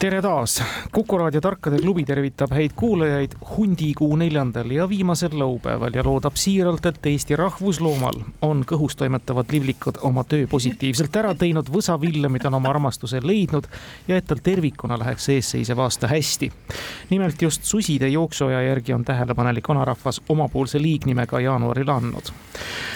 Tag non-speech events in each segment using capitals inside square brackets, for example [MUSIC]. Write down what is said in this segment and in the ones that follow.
tere taas, Kuku raadio Tarkade klubi tervitab häid kuulajaid hundikuu neljandal ja viimasel laupäeval ja loodab siiralt, et Eesti rahvusloomal on kõhus toimetavad livlikud oma töö positiivselt ära teinud, võsavillemid on oma armastuse leidnud ja et tal tervikuna läheks eesseisev aasta hästi. nimelt just suside jooksuaja järgi on tähelepanelik vanarahvas omapoolse liignimega jaanuarile andnud.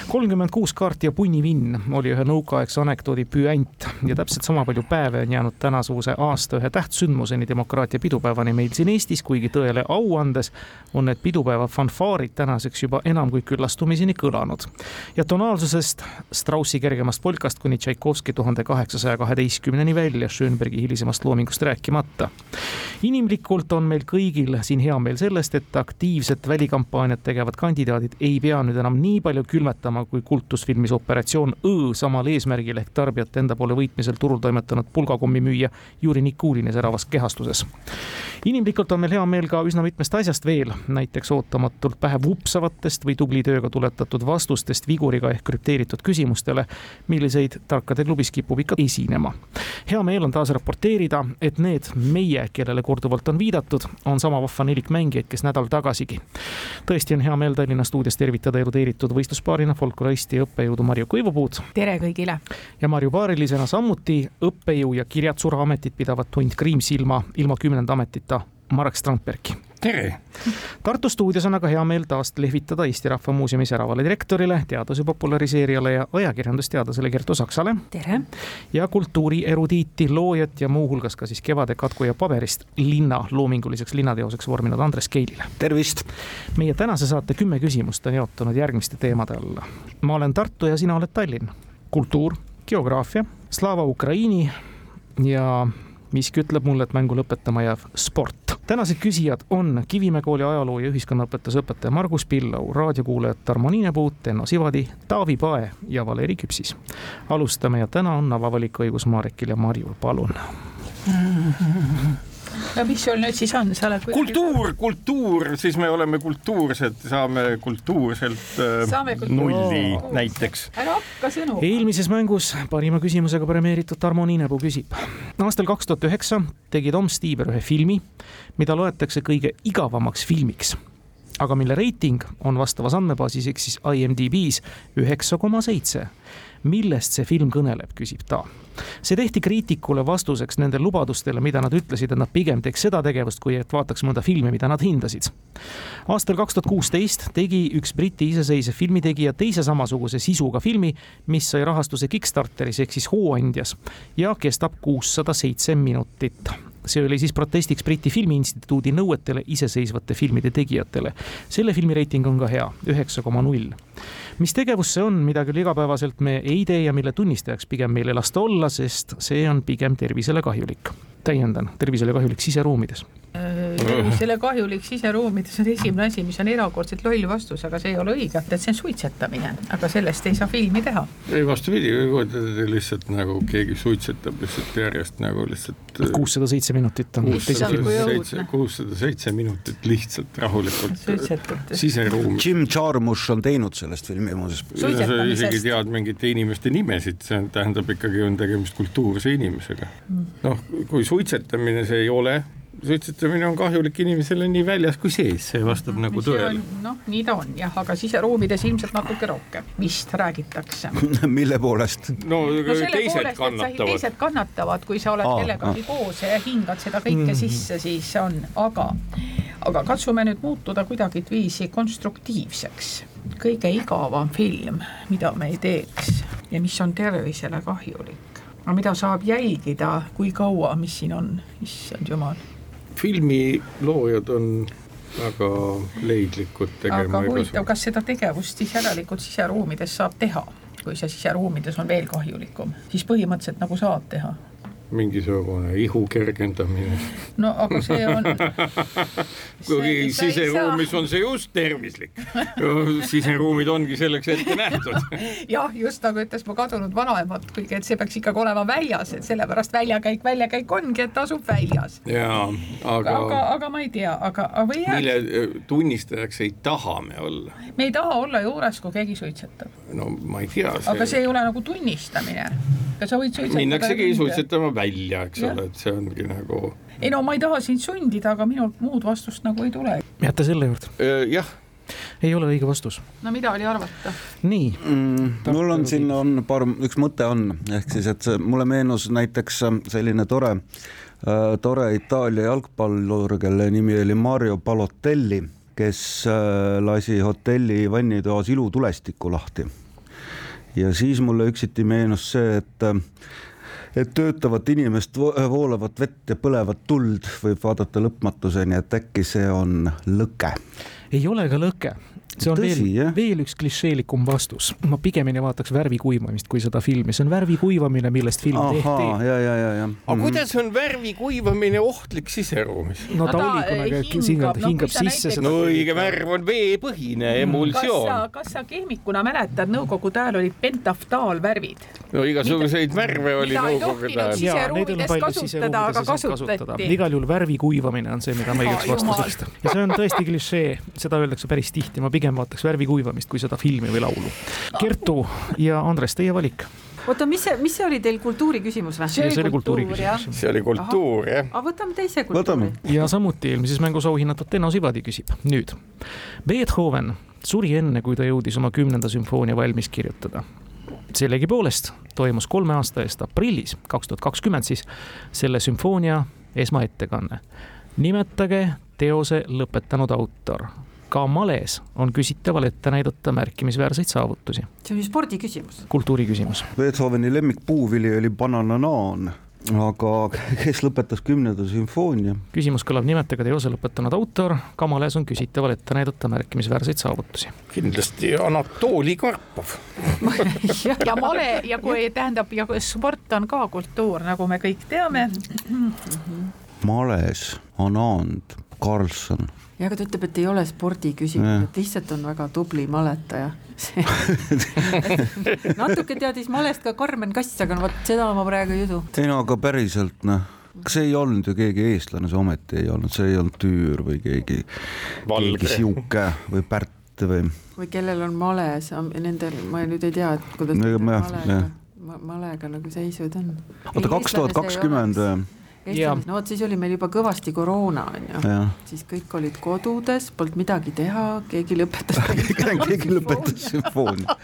kolmkümmend kuus kaarti ja punnivinn oli ühe nõukaaegse anekdoodi püant ja täpselt sama palju päeve on jäänud tänasuguse aasta ühe tähtsa sündmuseni, demokraatia pidupäevani meil siin Eestis, kuigi tõele au andes on need pidupäeva fanfaarid tänaseks juba enam kui küllastumiseni kõlanud. ja tonaalsusest Straussi kergemast polkast kuni Tšaikovski tuhande kaheksasaja kaheteistkümneni välja, Schönbergi hilisemast loomingust rääkimata. inimlikult on meil kõigil siin hea meel sellest, et aktiivset välikampaaniat tegevad kandidaadid ei pea nüüd enam nii palju külmetama, kui kultusfilmis Operatsioon Õ samal eesmärgil ehk tarbijate enda poole võitmisel turul toimetanud pulgakommimüüja Juri Nikulin säravas kehastuses. inimlikult on meil hea meel ka üsna mitmest asjast veel, näiteks ootamatult pähe vupsavatest või tubli tööga tuletatud vastustest viguriga ehk krüpteeritud küsimustele, milliseid tarkade klubis kipub ikka esinema. hea meel on taas raporteerida, et need meie, kellele korduvalt on viidatud, on sama vahva nelik mängijaid, kes nädal tagasigi. tõesti on hea meel Tallinna stuudios tervitada erudeeritud võistluspaarina folkloristi ja õppejõudu Marju Kõivupuud. tere kõigile! ja Marju paarilisena samuti õppejõu ja kirjatsura ametit pidavat Tunt Kriimsilma ilma kümnenda ametita Marek Strandbergi. tere! Tartu stuudios on aga hea meel taas lehvitada Eesti Rahva Muuseumi säravale direktorile, teaduse populariseerijale ja ajakirjandusteadlasele Kertu Saksale. tere! ja kultuurierudiiti, loojat ja muuhulgas ka siis Kevade katku ja paberist linna loominguliseks linnateoseks vorminud Andres Keilile. tervist! meie tänase saate kümme küsimust on jaotunud järgmiste teemade alla. ma olen Tartu ja sina oled Tallinn. kultuur, geograafia, Slava Ukraini ja miski ütleb mulle, et mängu lõpetama jääv sport. tänased küsijad on Kivimäe kooli ajaloo ja ühiskonnaõpetuse õpetaja Margus Pillau, raadiokuulajad Tarmo Niinepuut, Enno Sivadi, Taavi Pae ja Valeri Küpsis. alustame ja täna on avavaliku Marekil ja Marjul, palun [LAUGHS] no mis sul nüüd siis on, sa oled kultuur, kultuur, siis me oleme kultuursed, saame kultuurselt äh, saame kultuur... nulli oh. näiteks. ära hakka sõnu. eelmises mängus parima küsimusega premeeritud Tarmo Niinepuu küsib. aastal kaks tuhat üheksa tegi Tom Stiiber ühe filmi, mida loetakse kõige igavamaks filmiks aga mille reiting on vastavas andmebaasis ehk siis IMDB-s üheksa koma seitse millest see film kõneleb, küsib ta. see tehti kriitikule vastuseks nende lubadustele, mida nad ütlesid, et nad pigem teeks seda tegevust, kui et vaataks mõnda filmi, mida nad hindasid. aastal kaks tuhat kuusteist tegi üks Briti iseseisev filmitegija teise samasuguse sisuga filmi, mis sai rahastuse Kickstarteris ehk siis Hooandjas ja kestab kuussada seitse minutit see oli siis protestiks Briti Filmiinstituudi nõuetele iseseisvate filmide tegijatele. selle filmi reiting on ka hea, üheksa koma null mis tegevus see on, mida küll igapäevaselt me ei tee ja mille tunnistajaks pigem meil ei lasta olla, sest see on pigem tervisele kahjulik. täiendan, tervisele kahjulik siseruumides [LAUGHS] tervisele kahjulik siseruumides on esimene asi, mis on erakordselt loll vastus, aga see ei ole õige, et see on suitsetamine, aga sellest ei saa filmi teha. ei vastupidi, lihtsalt nagu keegi suitsetab lihtsalt järjest nagu lihtsalt. Äh, kuussada seitse minutit on. kuussada seitse minutit lihtsalt rahulikult siseruumi. Jim Jarmusch on teinud sellest filmi muuseas. sa isegi tead mingite inimeste nimesid, see tähendab ikkagi on tegemist kultuurse inimesega. Mm. noh, kui suitsetamine see ei ole suitsetamine on kahjulik inimesele nii väljas kui sees, see vastab no, nagu tõele. noh, nii ta on jah, aga siseruumides ilmselt natuke rohkem, vist räägitakse [LAUGHS] mille poolest? no, no teised poolest, kannatavad. teised kannatavad, kui sa oled Aa, kellegagi koos ja hingad seda kõike mm. sisse, siis on, aga, aga katsume nüüd muutuda kuidagiviisi konstruktiivseks. kõige igavam film, mida me ei teeks ja mis on tervisele kahjulik aga mida saab jälgida, kui kaua, mis siin on, issand jumal filmi loojad on väga leidlikud tegema. aga huvitav, kas seda tegevust siis järelikult siseruumides saab teha, kui see siseruumides on veel kahjulikum, siis põhimõtteliselt nagu saab teha mingisugune ihu kergendamine. no aga see on. [LAUGHS] kuigi siseruumis on see just tervislik. siseruumid ongi selleks ette nähtud. [LAUGHS] jah, just nagu ütles mu kadunud vanaema, kuigi et see peaks ikkagi olema väljas, et sellepärast väljakäik, väljakäik ongi, et asub väljas. jaa, aga. aga, aga ma ei tea, aga, aga või jääb. mille tunnistajaks ei taha me olla? me ei taha olla juures, kui keegi suitsetab. no ma ei tea see.... aga see ei ole nagu tunnistamine. kas sa võid suitsetada? minnaksegi suitsetama välja, eks ja. ole, et see ongi nagu. ei no ma ei taha sind sundida, aga minult muud vastust nagu ei tule. jääte selle juurde? jah ei ole õige vastus. no mida oli arvata? nii mm,. mul on siin on paar, üks mõte on, ehk siis, et mulle meenus näiteks selline tore äh,, tore Itaalia jalgpallur, kelle nimi oli Mario Balotelli, kes äh, lasi hotelli vannitoas ilutulestiku lahti. ja siis mulle üksiti meenus see, et äh, et töötavat inimest, voolavat vett ja põlevat tuld võib vaadata lõpmatuseni, et äkki see on lõke. ei ole ka lõke see on Tõsi, veel, veel üks klišeelikum vastus. ma pigemini vaataks värvi kuivamist kui seda filmi, see on värvi kuivamine, millest film Aha, tehti. ja, ja, ja, ja. aga mm. kuidas on värvi kuivamine ohtlik siseruumis? no ta, ta oli kunagi, hingab, no, hingab sisse seda. no õige värv on veepõhine emulsioon. kas sa, kas sa kehmikuna mäletad, nõukogude ajal olid pentaftaalvärvid? no igasuguseid värve oli nõukogude ajal. siseruumides kasutada, aga kasutati. igal juhul värvi kuivamine on see, mida ma igaks vastuseks. ja see on tõesti klišee, seda öeldakse päris tihti, ma pigem pigem vaataks värvi kuivamist kui seda filmi või laulu. Kertu ja Andres, teie valik oota, mis see, mis see oli teil kultuuri küsimus või? see oli kultuuri küsimus. see oli kultuur jah. aga võtame teise kultuuri. ja samuti eelmises mängus auhinnatud Tenno Sivadi küsib nüüd. Beethoven suri enne, kui ta jõudis oma kümnenda sümfoonia valmis kirjutada. sellegipoolest toimus kolme aasta eest aprillis, kaks tuhat kakskümmend siis, selle sümfoonia esmaettekanne. nimetage teose lõpetanud autor ka males on küsitaval ette näidata märkimisväärseid saavutusi. see on ju spordi küsimus. kultuuri küsimus. Beethoveni lemmikpuuvili oli banananaan aga kes lõpetas kümnenda sümfoonia? küsimus kõlab nimetage teose lõpetanud autor, Kamales on küsitaval ette näidata märkimisväärseid saavutusi. kindlasti Anatoli Karpov [LAUGHS] ja male ja kui tähendab ja sport on ka kultuur, nagu me kõik teame. males, Anand, Karlsson ja aga ta ütleb, et ei ole spordiküsimus, et lihtsalt on väga tubli maletaja [LAUGHS] natuke teadis malest ka Karmen Kass, aga no vot seda ma praegu ei usu. ei no aga päriselt noh kas ei olnud ju keegi eestlane, see ometi ei olnud, see ei olnud Tüür või keegi, keegi sihuke või Pärt või. või kellel on male, nendel, ma nüüd ei tea, et kuidas no, malega, malega nagu seisud on. oota, kaks tuhat kakskümmend või? Eestis, no vot siis oli meil juba kõvasti koroona on ju, siis kõik olid kodudes, polnud midagi teha, keegi lõpetas [LAUGHS] keegi lõpetas sümfoonia.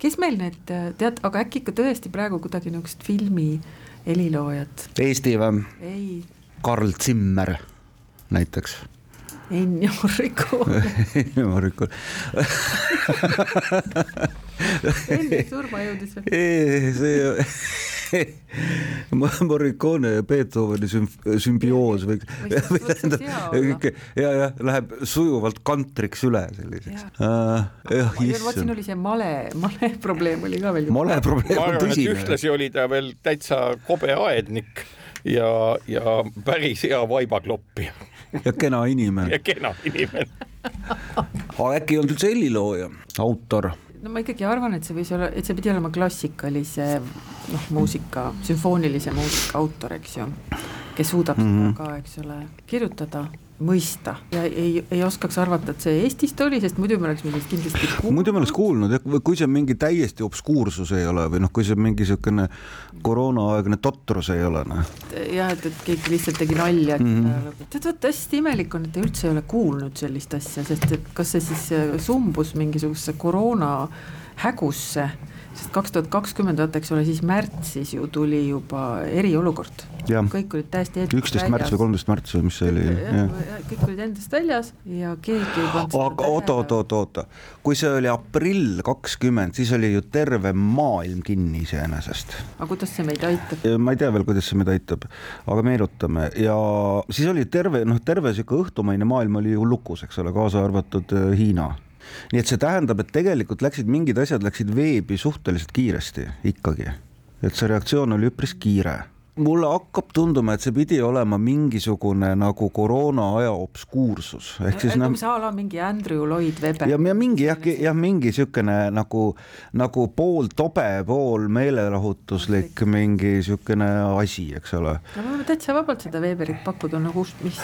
kes meil need tead, aga äkki ikka tõesti praegu kuidagi niisugust filmi heliloojat? Eesti või? ei. Karl Zimmer näiteks [LAUGHS] Ennio Morricone. Ennio Morricone Enne surma jõudis või? see Morricone ja Beethoveni sümbioos või, või tähendab, ja, jah, läheb sujuvalt kantriks üle selliseks. vot siin oli see male, male probleem oli ka veel. male probleem on tõsine. ühtlasi oli ta veel täitsa kobe aednik ja, ja päris hea vaibakloppija ja kena inimene. ja kena inimene aga äkki ei olnud üldse helilooja, autor? no ma ikkagi arvan, et see võis olla, et see pidi olema klassikalise noh, muusika, sümfoonilise muusika autor, eks ju, kes suudab mm -hmm. seda ka, eks ole, kirjutada mõista ja ei, ei oskaks arvata, et see Eestist oli, sest muidu me oleksime sellest kindlasti kuulnud. muidu me oleks kuulnud, kui see mingi täiesti obskuursus ei ole või noh, kui see mingi niisugune koroonaaegne totrus ei ole, noh. jah, et, et keegi lihtsalt tegi nalja, et mm -hmm. tead, vot hästi imelik on, et te üldse ei ole kuulnud sellist asja, sest et kas see siis äh, sumbus mingisugusesse koroona hägusse sest kaks tuhat kakskümmend, vaata, eks ole, siis märtsis ju tuli juba eriolukord. kõik olid täiesti üksteist märts või kolmteist märts või mis see oli? kõik olid endast väljas ja keegi ei pannud aga oota, oota, oota, oota, kui see oli aprill kakskümmend, siis oli ju terve maailm kinni iseenesest. aga kuidas see meid aitab? ma ei tea veel, kuidas see meid aitab, aga meenutame ja siis oli terve, noh, terve sihuke õhtumaine maailm oli ju lukus, eks ole, kaasa arvatud äh, Hiina nii et see tähendab, et tegelikult läksid mingid asjad läksid veebi suhteliselt kiiresti ikkagi, et see reaktsioon oli üpris kiire mulle hakkab tunduma, et see pidi olema mingisugune nagu koroona aja obskuursus ehk siis nagu see ala mingi Andrew Lloyd Webber. ja, ja mingi jah, jah mingi siukene nagu, nagu pool tobe, pool meelelahutuslik mingi siukene asi, eks ole. no me võime täitsa vabalt seda Weberit pakkuda nagu, mis.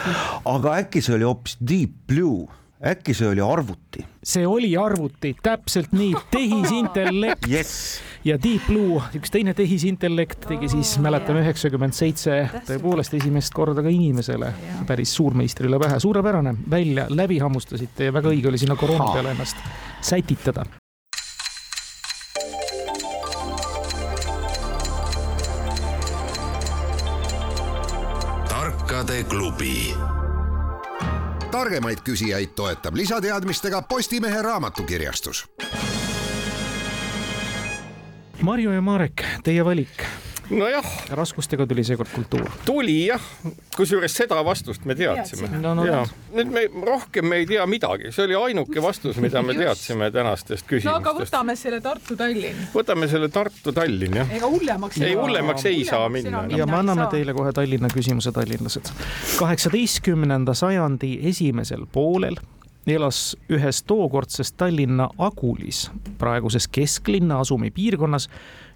aga äkki see oli hoopis Deep Blue äkki see oli arvuti? see oli arvuti, täpselt nii, [LAUGHS] tehisintellekt yes. ja Deep Blue, üks teine tehisintellekt tegi siis, mäletame, üheksakümmend seitse tõepoolest esimest korda ka inimesele. Päris suurmeistrile pähe, suurepärane, välja, läbi hammustasite ja väga õige oli sinna koroona peale ennast sätitada. tarkade klubi targemaid küsijaid toetab lisateadmistega Postimehe raamatukirjastus. Marju ja Marek, teie valik nojah. raskustega tuli seekord kultuur. tuli jah, kusjuures seda vastust me teadsime. No, no, ja nüüd me rohkem me ei tea midagi, see oli ainuke vastus, mida me teadsime tänastest küsimustest. no aga võtame selle Tartu-Tallinn. võtame selle Tartu-Tallinn jah. ega hullemaks ei, hullemaks ei saa minna. ja me anname teile kohe Tallinna küsimuse, tallinlased. kaheksateistkümnenda sajandi esimesel poolel elas ühes tookordses Tallinna Agulis, praeguses kesklinna asumi piirkonnas,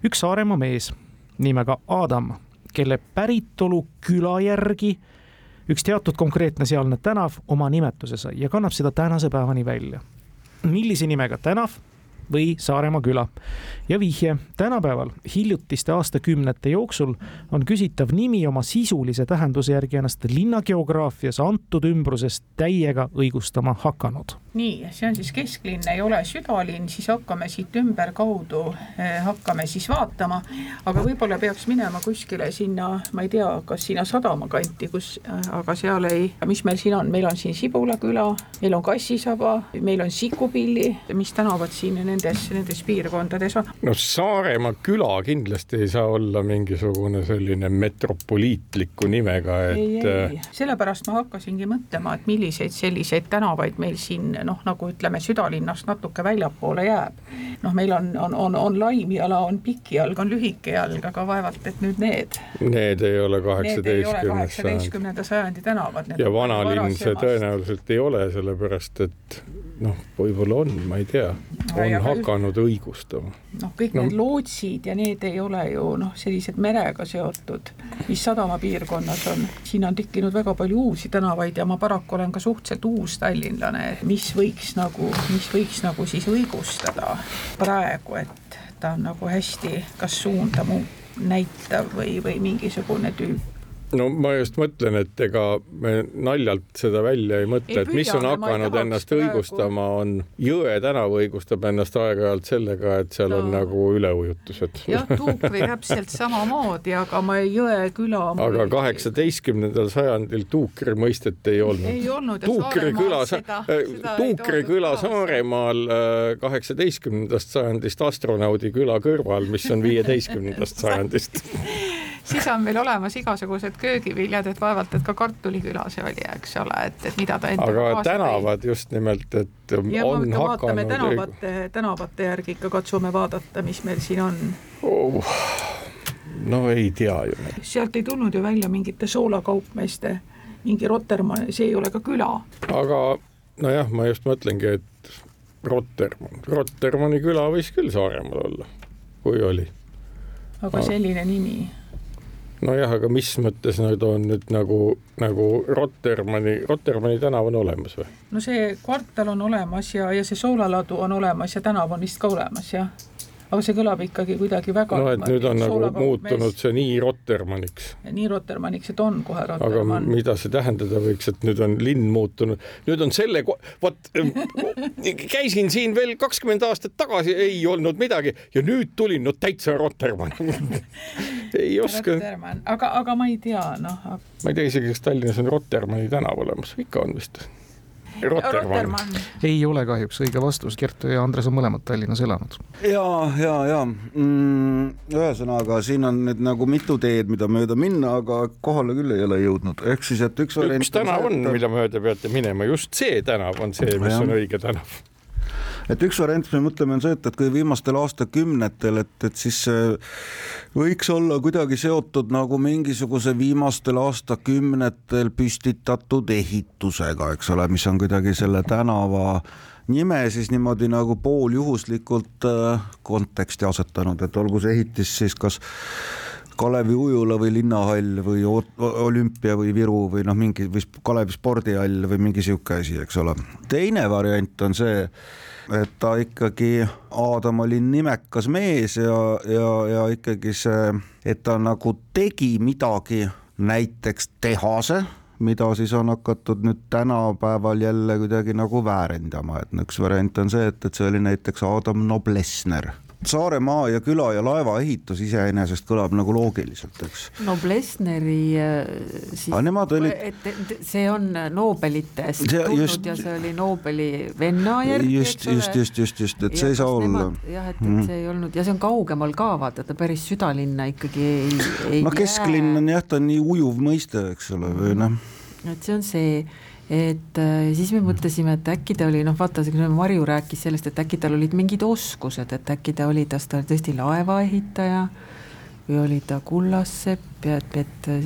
üks Saaremaa mees nimega Adam, kelle päritolu küla järgi üks teatud konkreetne sealne tänav oma nimetuse sai ja kannab seda tänase päevani välja. millise nimega tänav või Saaremaa küla. Ja vihje, tänapäeval hiljutiste aastakümnete jooksul on küsitav nimi oma sisulise tähenduse järgi ennast linnageograafias antud ümbruses täiega õigustama hakanud. Nii, see on siis kesklinn, ei ole südalinn, siis hakkame siit ümberkaudu eh,, hakkame siis vaatama, aga võib-olla peaks minema kuskile sinna, ma ei tea, kas sinna sadama kanti, kus, aga seal ei, mis meil siin on, meil on siin Sibula küla, meil on Kassisaba, meil on Sikupilli, mis tänavad siin nendes, nendes piirkondades. on? No Saaremaa küla kindlasti ei saa olla mingisugune selline metropoliitliku nimega, et. ei, ei, sellepärast ma hakkasingi mõtlema, et milliseid selliseid tänavaid meil siin noh, nagu ütleme, südalinnast natuke väljapoole jääb. noh, meil on, on, on, on laimjala, on pikijalg, on lühikejalg, aga vaevalt, et nüüd need. Need ei ole kaheksateistkümnenda sajandi tänavad. ja vanalinn see tõenäoliselt ei ole, sellepärast et noh, võib-olla on, ma ei tea, on no, hakanud just... õigustama. noh, kõik no. need lootsid ja need ei ole ju noh, sellised merega seotud, mis sadamapiirkonnas on. siin on tekkinud väga palju uusi tänavaid ja ma paraku olen ka suhteliselt uus tallinlane, et mis võiks nagu, mis võiks nagu siis õigustada praegu, et ta on nagu hästi kas suunda muutnud näitav või, või mingisugune tüüp no ma just mõtlen, et ega me naljalt seda välja ei mõtle, et mis on hakanud ennast praegu. õigustama, on Jõe tänav õigustab ennast aeg-ajalt sellega, et seal no. on nagu üleujutused. jah, Tuukri täpselt samamoodi, aga ma Jõe küla. aga kaheksateistkümnendal sajandil Tuukri mõistet ei olnud. ei olnud. Tuukri küla, Tuukri küla Saaremaal äh, kaheksateistkümnendast sajandist astronaudi küla kõrval, mis on viieteistkümnendast [LAUGHS] sajandist [LAUGHS] siis on meil olemas igasugused köögiviljad, et vaevalt, et ka kartuliküla see oli, eks ole, et, et mida ta endaga aga tänavad tõi. just nimelt, et ja on hakanud. tänavate, tänavate järgi ikka katsume vaadata, mis meil siin on oh,. no ei tea ju. sealt ei tulnud ju välja mingite soolakaupmeeste, mingi Rotermann, see ei ole ka küla. aga nojah, ma just mõtlengi, et Rotermann, Rotermanni küla võis küll Saaremaal olla, kui oli. aga selline nimi nojah, aga mis mõttes nad on nüüd nagu, nagu Rotermanni, Rotermanni tänav on olemas või? no see kvartal on olemas ja, ja see soolaladu on olemas ja tänav on vist ka olemas, jah aga see kõlab ikkagi kuidagi väga no et nüüd on nagu muutunud mees. see nii Rotermanniks. nii Rotermanniks, et on kohe Rotermann. aga mida see tähendada võiks, et nüüd on linn muutunud, nüüd on selle, vot käisin siin veel kakskümmend aastat tagasi, ei olnud midagi ja nüüd tulin, no täitsa Rotermann [LAUGHS] ei oska. aga, aga ma ei tea, noh. ma ei tea isegi, kas Tallinnas on Rotermanni tänav olemas, ikka on vist Rotermann. ei ole kahjuks õige vastus, Kertu ja Andres on mõlemad Tallinnas elanud. ja, ja, ja mm, ühesõnaga siin on nüüd nagu mitu teed, mida mööda minna, aga kohale küll ei ole jõudnud, ehk siis, et üks variant. üks tänav on, mida mööda peate minema, just see tänav on see, mis ja. on õige tänav et üks variant, mis me mõtleme, on see, et, et kui viimastel aastakümnetel, et, et siis võiks olla kuidagi seotud nagu mingisuguse viimastel aastakümnetel püstitatud ehitusega, eks ole, mis on kuidagi selle tänava nime siis niimoodi nagu pooljuhuslikult äh, konteksti asetanud, et olgu see ehitis siis kas Kalevi ujula või linnahall või olümpia või Viru või noh, mingi või Kalevi spordihall või mingi sihuke asi, eks ole. teine variant on see, et ta ikkagi, Aadam oli nimekas mees ja, ja, ja ikkagi see, et ta nagu tegi midagi, näiteks tehase mida siis on hakatud nüüd tänapäeval jälle kuidagi nagu väärendama, et üks variant on see, et, et see oli näiteks Adam Noblessner Saaremaa ja küla ja laeva ehitus iseenesest kõlab nagu loogiliselt, eks. no Blesneri äh, siis, olid. et see on Nobelitest see, tulnud just, ja see oli Nobeli venna järgi, just, just, just, just, just, et see ei saa olla. jah, et, et mm. see ei olnud ja see on kaugemal ka vaata, ta päris südalinna ikkagi ei, ei no kesklinn on jah, ta on nii ujuv mõiste, eks ole, või noh. et see on see et äh, siis me mõtlesime, et äkki ta oli noh, vaata, Marju rääkis sellest, et äkki tal olid mingid oskused, et äkki ta oli, kas ta oli tõesti laevaehitaja või oli ta kullassepp ja et, et äh,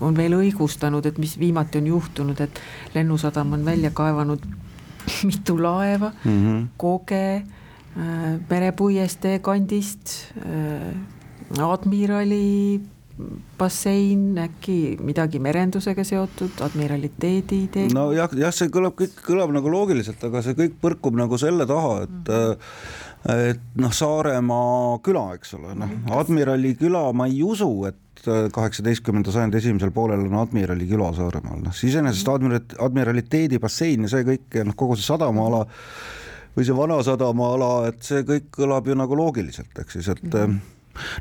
on veel õigustanud, et mis viimati on juhtunud, et Lennusadam on välja kaevanud [LAUGHS] mitu laeva mm, -hmm. koge äh,, merepuiestee kandist äh,, admirali bassein, äkki midagi merendusega seotud, admiraliteedi idee? nojah, jah, see kõlab, kõik kõlab nagu loogiliselt, aga see kõik põrkub nagu selle taha, et mm -hmm et noh, Saaremaa küla, eks ole, noh, mhm. Admirali küla, ma ei usu, et kaheksateistkümnenda sajandi esimesel poolel on Admirali küla Saaremaal, noh, iseenesest mhm. admiral-, admiraliteedi bassein ja see kõik noh, kogu see sadamaala või see vana sadamaala, et see kõik kõlab ju nagu loogiliselt, ehk siis, et mm -hmm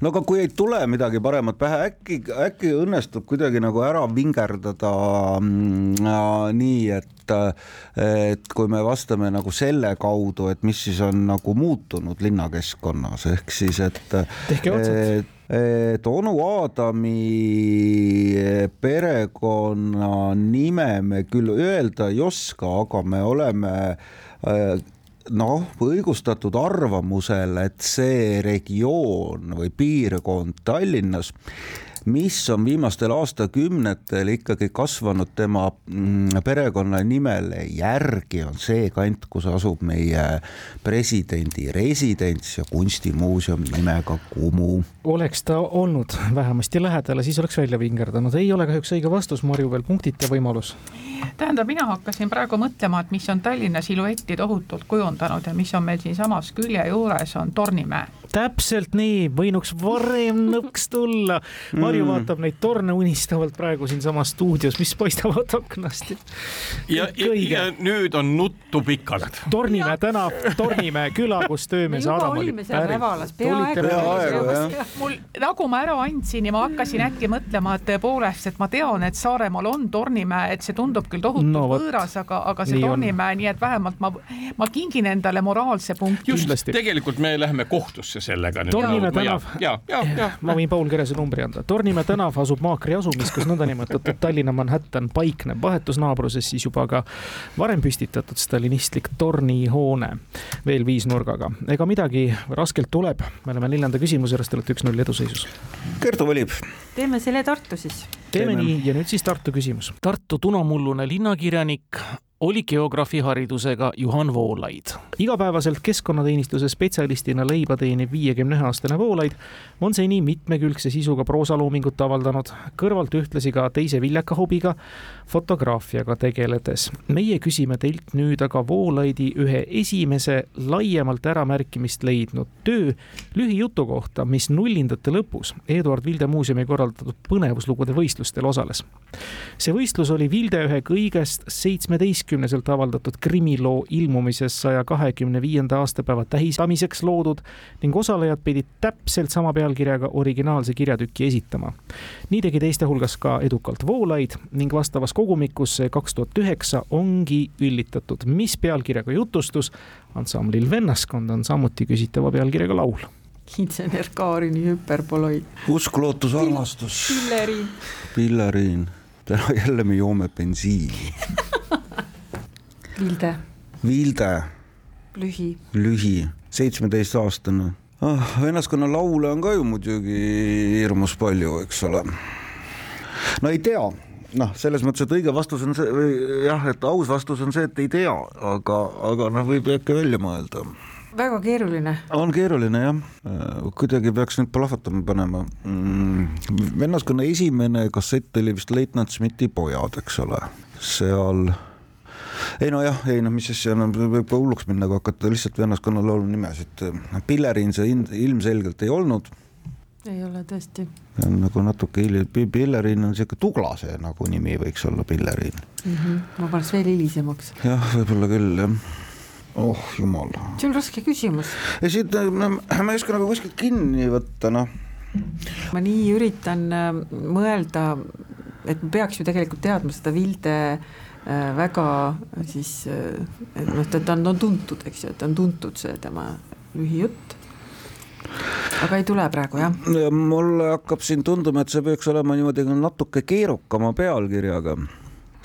no aga kui ei tule midagi paremat pähe, äkki, äkki õnnestub kuidagi nagu ära vingerdada mm, nii, et et kui me vastame nagu selle kaudu, et mis siis on nagu muutunud linnakeskkonnas, ehk siis et tehke otsad. et onu Aadami perekonna nime me küll öelda ei oska, aga me oleme noh, õigustatud arvamusel, et see regioon või piirkond Tallinnas mis on viimastel aastakümnetel ikkagi kasvanud tema mm, perekonnanimele järgi, on see kant, kus asub meie presidendi residents ja kunstimuuseum nimega Kumu. Oleks ta olnud vähemasti lähedal, siis oleks välja vingerdanud, ei ole kahjuks õige vastus, Marju, veel punktita võimalus. tähendab, mina hakkasin praegu mõtlema, et mis on Tallinna siluetti tohutult kujundanud ja mis on meil siinsamas külje juures, on Tornimäe täpselt nii, võinuks varem [LAUGHS] nõks tulla. Marju mm. vaatab neid torne unistavalt praegu siinsamas stuudios, mis paistavad aknast. ja, ja, ja nüüd on nuttu pikalt. Tornimäe tänav, [LAUGHS] Tornimäe küla, kus töömees Adam oli pärit. Mul, nagu ma ära andsin ja ma hakkasin äkki mõtlema, et tõepoolest, et ma tean, et Saaremaal on Tornimäe, et see tundub küll tohutult no, võõras, aga, aga see Tornimäe, nii et vähemalt ma, ma kingin endale moraalse punkti. just, tegelikult me läheme kohtusse sellega. Tornimäe tänav, ma võin Paul Kerese numbri anda, Tornimäe tänav asub Maakri asumis, kus nõndanimetatud Tallinna Manhattan paikneb. Vahetus naabruses siis juba ka varem püstitatud stalinistlik tornihoone. Veel viisnurgaga. ega midagi raskelt tuleb, me oleme neljanda küsimuse juures, te olete üks-null eduseisus. Kertu valib. teeme selle Tartu siis. teeme nii ja nüüd siis Tartu küsimus. Tartu tunamullune linnakirjanik oli geograafiharidusega Juhan Voolaid. igapäevaselt keskkonnateenistuse spetsialistina leiba teeniv viiekümne ühe aastane Voolaid on seni mitmekülgse sisuga proosaloomingut avaldanud, kõrvalt ühtlasi ka teise viljaka hobiga, fotograafiaga tegeledes. meie küsime teilt nüüd aga Voolaidi ühe esimese laiemalt äramärkimist leidnud töö lühijutu kohta, mis nullindate lõpus Eduard Vilde muuseumi korraldatud põnevuslugude võistlustel osales. see võistlus oli Vilde ühe kõigest seitsmeteist üheteistkümneselt avaldatud krimiloo ilmumises saja kahekümne viienda aastapäeva tähistamiseks loodud ning osalejad pidid täpselt sama pealkirjaga originaalse kirjatüki esitama. nii tegi teiste hulgas ka edukalt Voolaid ning vastavas kogumikus see kaks tuhat üheksa ongi üllitatud, mis pealkirjaga jutustus. ansamblil Vennaskond on samuti küsitava pealkirjaga laul insener Kaarini hüperboloid. usk, lootus, armastus. pilleriin. pilleriin, täna jälle me joome bensiini [LAUGHS] Vilde. Vilde, lühi. lühi, seitsmeteistaastane ah,. vennaskonna laule on ka ju muidugi hirmus palju, eks ole. no ei tea noh, selles mõttes, et õige vastus on see või jah, et aus vastus on see, et ei tea, aga, aga noh, võib äkki välja mõelda väga keeruline. on keeruline jah, kuidagi peaks nüüd plahvatama panema mm,. vennaskonna esimene kassett oli vist Leitnant Smithi Pojad, eks ole, seal ei nojah, ei noh, mis asja, no võib ka hulluks minna, kui hakata lihtsalt vennaskonna laulu nimesid. Pillerin see ilmselgelt ei olnud. ei ole tõesti. nagu natuke hiljem, Pillerin on sihuke Tuglase nagu nimi võiks olla, Pillerin mm. -hmm. ma paneks veel hilisemaks. jah, võib-olla küll jah oh jumal. see on raske küsimus. ja siit no, ma ei oska nagu kuskilt kinni võtta, noh. ma nii üritan äh, mõelda, et ma peaks ju tegelikult teadma seda Vilde äh, väga siis, äh, et noh, ta on, on tuntud, eks ju, et on tuntud see tema lühijutt. Aga ei tule praegu jah? mulle hakkab siin tunduma, et see peaks olema niimoodi natuke keerukama pealkirjaga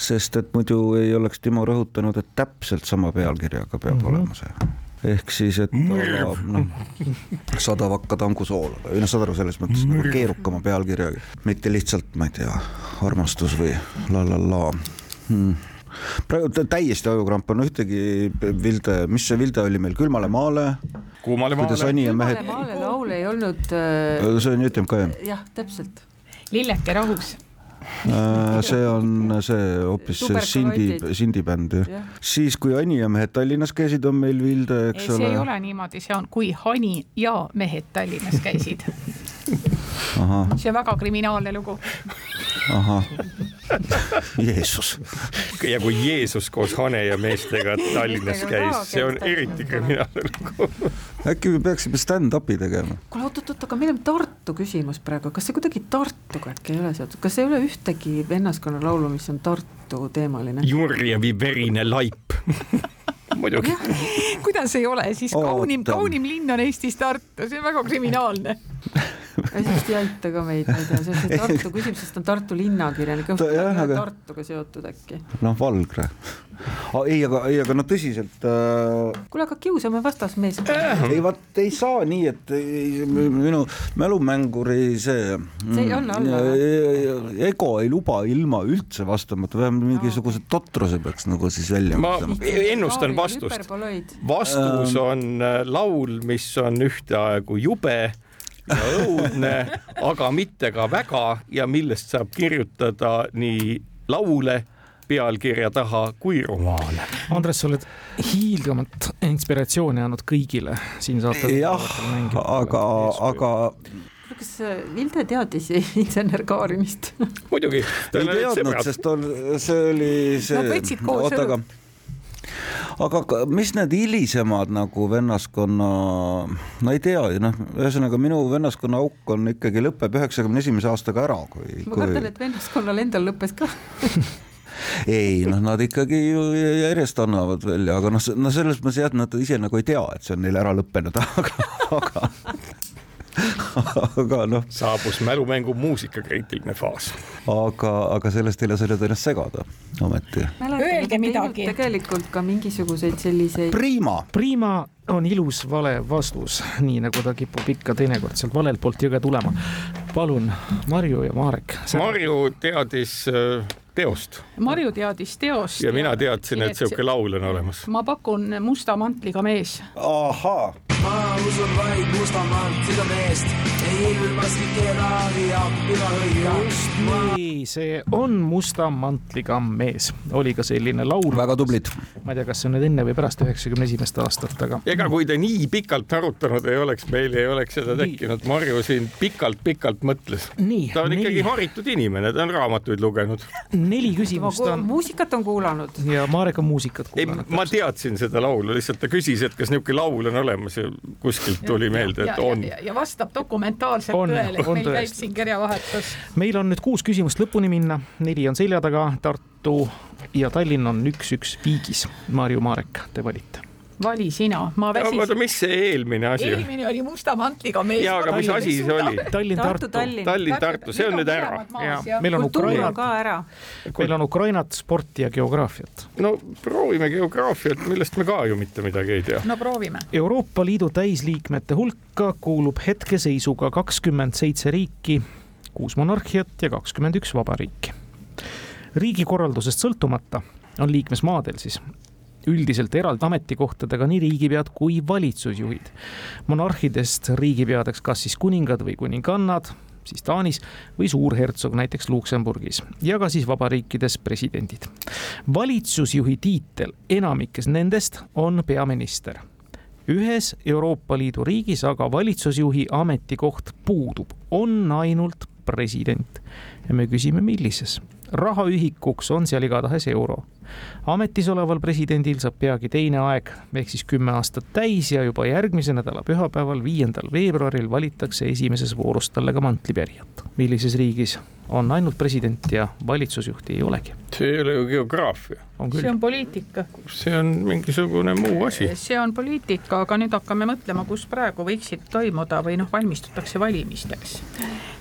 sest et muidu ei oleks Timo rõhutanud, et täpselt sama pealkirjaga peab mm -hmm. olema see. Ehk siis, et noh, sada vakka tangusoola või noh, saad aru, selles mõttes nagu keerukama pealkirjaga, mitte lihtsalt, ma ei tea, armastus või la la la hmm praegu täiesti ajukramp on ühtegi Vilde, mis see Vilde oli meil, Külmale maale. kuumale maale. külmale mehed... maale laul ei olnud äh.... see on JTMK jah? jah, täpselt. lilleke rahuks Äh, see on see hoopis Sindi, Sindi bänd jah ja.. siis, kui Ani ja mehed Tallinnas käisid, on meil Vilde, eks ei, ole. see ei ole niimoodi, see on, kui Hani ja mehed Tallinnas käisid see on väga kriminaalne lugu. ahah, [LAUGHS] Jeesus. ja kui Jeesus koos Hane ja meestega Tallinnas käis, see on eriti kriminaalne lugu. äkki me peaksime stand-up'i tegema? kuule oot-oot-oot, aga meil on Tartu küsimus praegu, kas see kuidagi Tartuga äkki ei ole seotud, kas ei ole ühtegi vennaskonna laulu, mis on Tartu teemaline? Jurjevi verine laip [LAUGHS] muidugi. [LAUGHS] kuidas ei ole, siis kaunim, kaunim linn on Eestis Tartu, see on väga kriminaalne sellest ei aita ka meid, ma ei tea, see on Tartu küsimus, sest on Tartu linnakirjanik, aga... Tartuga seotud äkki. noh, Valgre. Ei, aga, ei, aga no tõsiselt äh.... kuule, aga kiusame vastasmees äh.. ei vaat ei saa nii, et ei, minu mälumänguri see. see ei anna alla. ego ei luba ilma üldse vastamata, vähemalt mingisuguse totruse peaks nagu siis välja. ma ennustan vastust. vastus äh. on äh, laul, mis on ühtaegu jube ja õudne, [LAUGHS] aga mitte ka väga ja millest saab kirjutada nii laule pealkirja taha kui romaane. Andres, sa oled hiilgamat inspiratsiooni andnud kõigile siin saates. jah, aga, aga kas Vilde teadis [LAUGHS] insener Kaarinist? muidugi. ei teadnud, sest on, see oli see. Nad võtsid koos õlu aga mis need hilisemad nagu vennaskonna, no ei tea, noh, ühesõnaga minu vennaskonna auk on ikkagi lõpeb üheksakümne esimese aastaga ära, kui. ma kardan, et vennaskonnal endal lõppes ka [LAUGHS] ei noh, nad ikkagi ju järjest annavad välja, aga noh, no selles mõttes jah, nad ise nagu ei tea, et see on neil ära lõppenud, [LAUGHS] aga, aga aga noh. saabus mälumängu muusikakriitiline faas. aga, aga sellest ei lase nüüd ennast segada, ometi. Öelge midagi. tegelikult ka mingisuguseid selliseid. Prima. Prima on ilus vale vastus, [LAUGHS] nii nagu ta kipub ikka teinekord sealt valelt poolt jõge tulema. palun, Marju ja Marek. Marju teadis äh, teost. Marju teadis teost. ja mina teadsin, et sihuke laul on olemas. ma pakun musta mantliga mees. ahaa ma usun vaid Mustamantiga meest, ei ilmasti kedagi appi ma hõikan. just nii, see on musta mantliga mees, oli ka selline laul. väga tublid. ma ei tea, kas see on nüüd enne või pärast üheksakümne esimest aastat, aga. Ega kui te nii pikalt arutanud ei oleks, meil ei oleks seda tekkinud. Marju siin pikalt-pikalt mõtles. ta on neli. ikkagi haritud inimene, ta on raamatuid lugenud. neli küsimust on. muusikat on kuulanud. ja Marek on muusikat kuulanud. ma teadsin seda laulu, lihtsalt ta küsis, et kas niisugune laul on olemas ja kuskilt tuli meelde, et on. ja, vastab dokumentaalselt tõele, et meil käib siin kirjavahetus. meil on nüüd kuus küsimust lõpuni minna, neli on selja taga, Tartu ja Tallinn on üks-üks viigis. Marju Marek, te valite. Vali sina, ma oota, väsisin. mis see eelmine asi oli? eelmine oli musta mantliga mees. jaa, aga mis asi see oli? Tallinn-Tartu. Tallinn. Tallinn-Tartu, see on nüüd ära. ja meil on Ukraina, ka ära. meil on Ukrainat, sporti ja geograafiat. no proovime geograafiat, millest me ka ju mitte midagi ei tea. no proovime. Euroopa Liidu täisliikmete hulka kuulub hetkeseisuga kakskümmend seitse riiki, kuus monarhiat ja kakskümmend üks vabariiki. riigikorraldusest sõltumata on liikmesmaadel siis üldiselt eraldi ametikohtadega nii riigipead kui valitsusjuhid. monarhidest riigipeadeks kas siis kuningad või kuningannad, siis Taanis või suurhertsog näiteks Luksemburgis ja ka siis vabariikides presidendid. valitsusjuhi tiitel enamikes nendest on peaminister ühes Euroopa Liidu riigis aga valitsusjuhi ametikoht puudub, on ainult president. ja me küsime, millises? rahaühikuks on seal igatahes euro. Ametis oleval presidendil saab peagi teine aeg ehk siis kümme aastat täis ja juba järgmise nädala pühapäeval, viiendal veebruaril valitakse esimeses voorus talle ka mantlipärijat. millises riigis on ainult president ja valitsusjuhti ei olegi? see ei ole ju geograafia, on see on poliitika, see on mingisugune muu asi. see on poliitika, aga nüüd hakkame mõtlema, kus praegu võiksid toimuda või noh, valmistutakse valimisteks.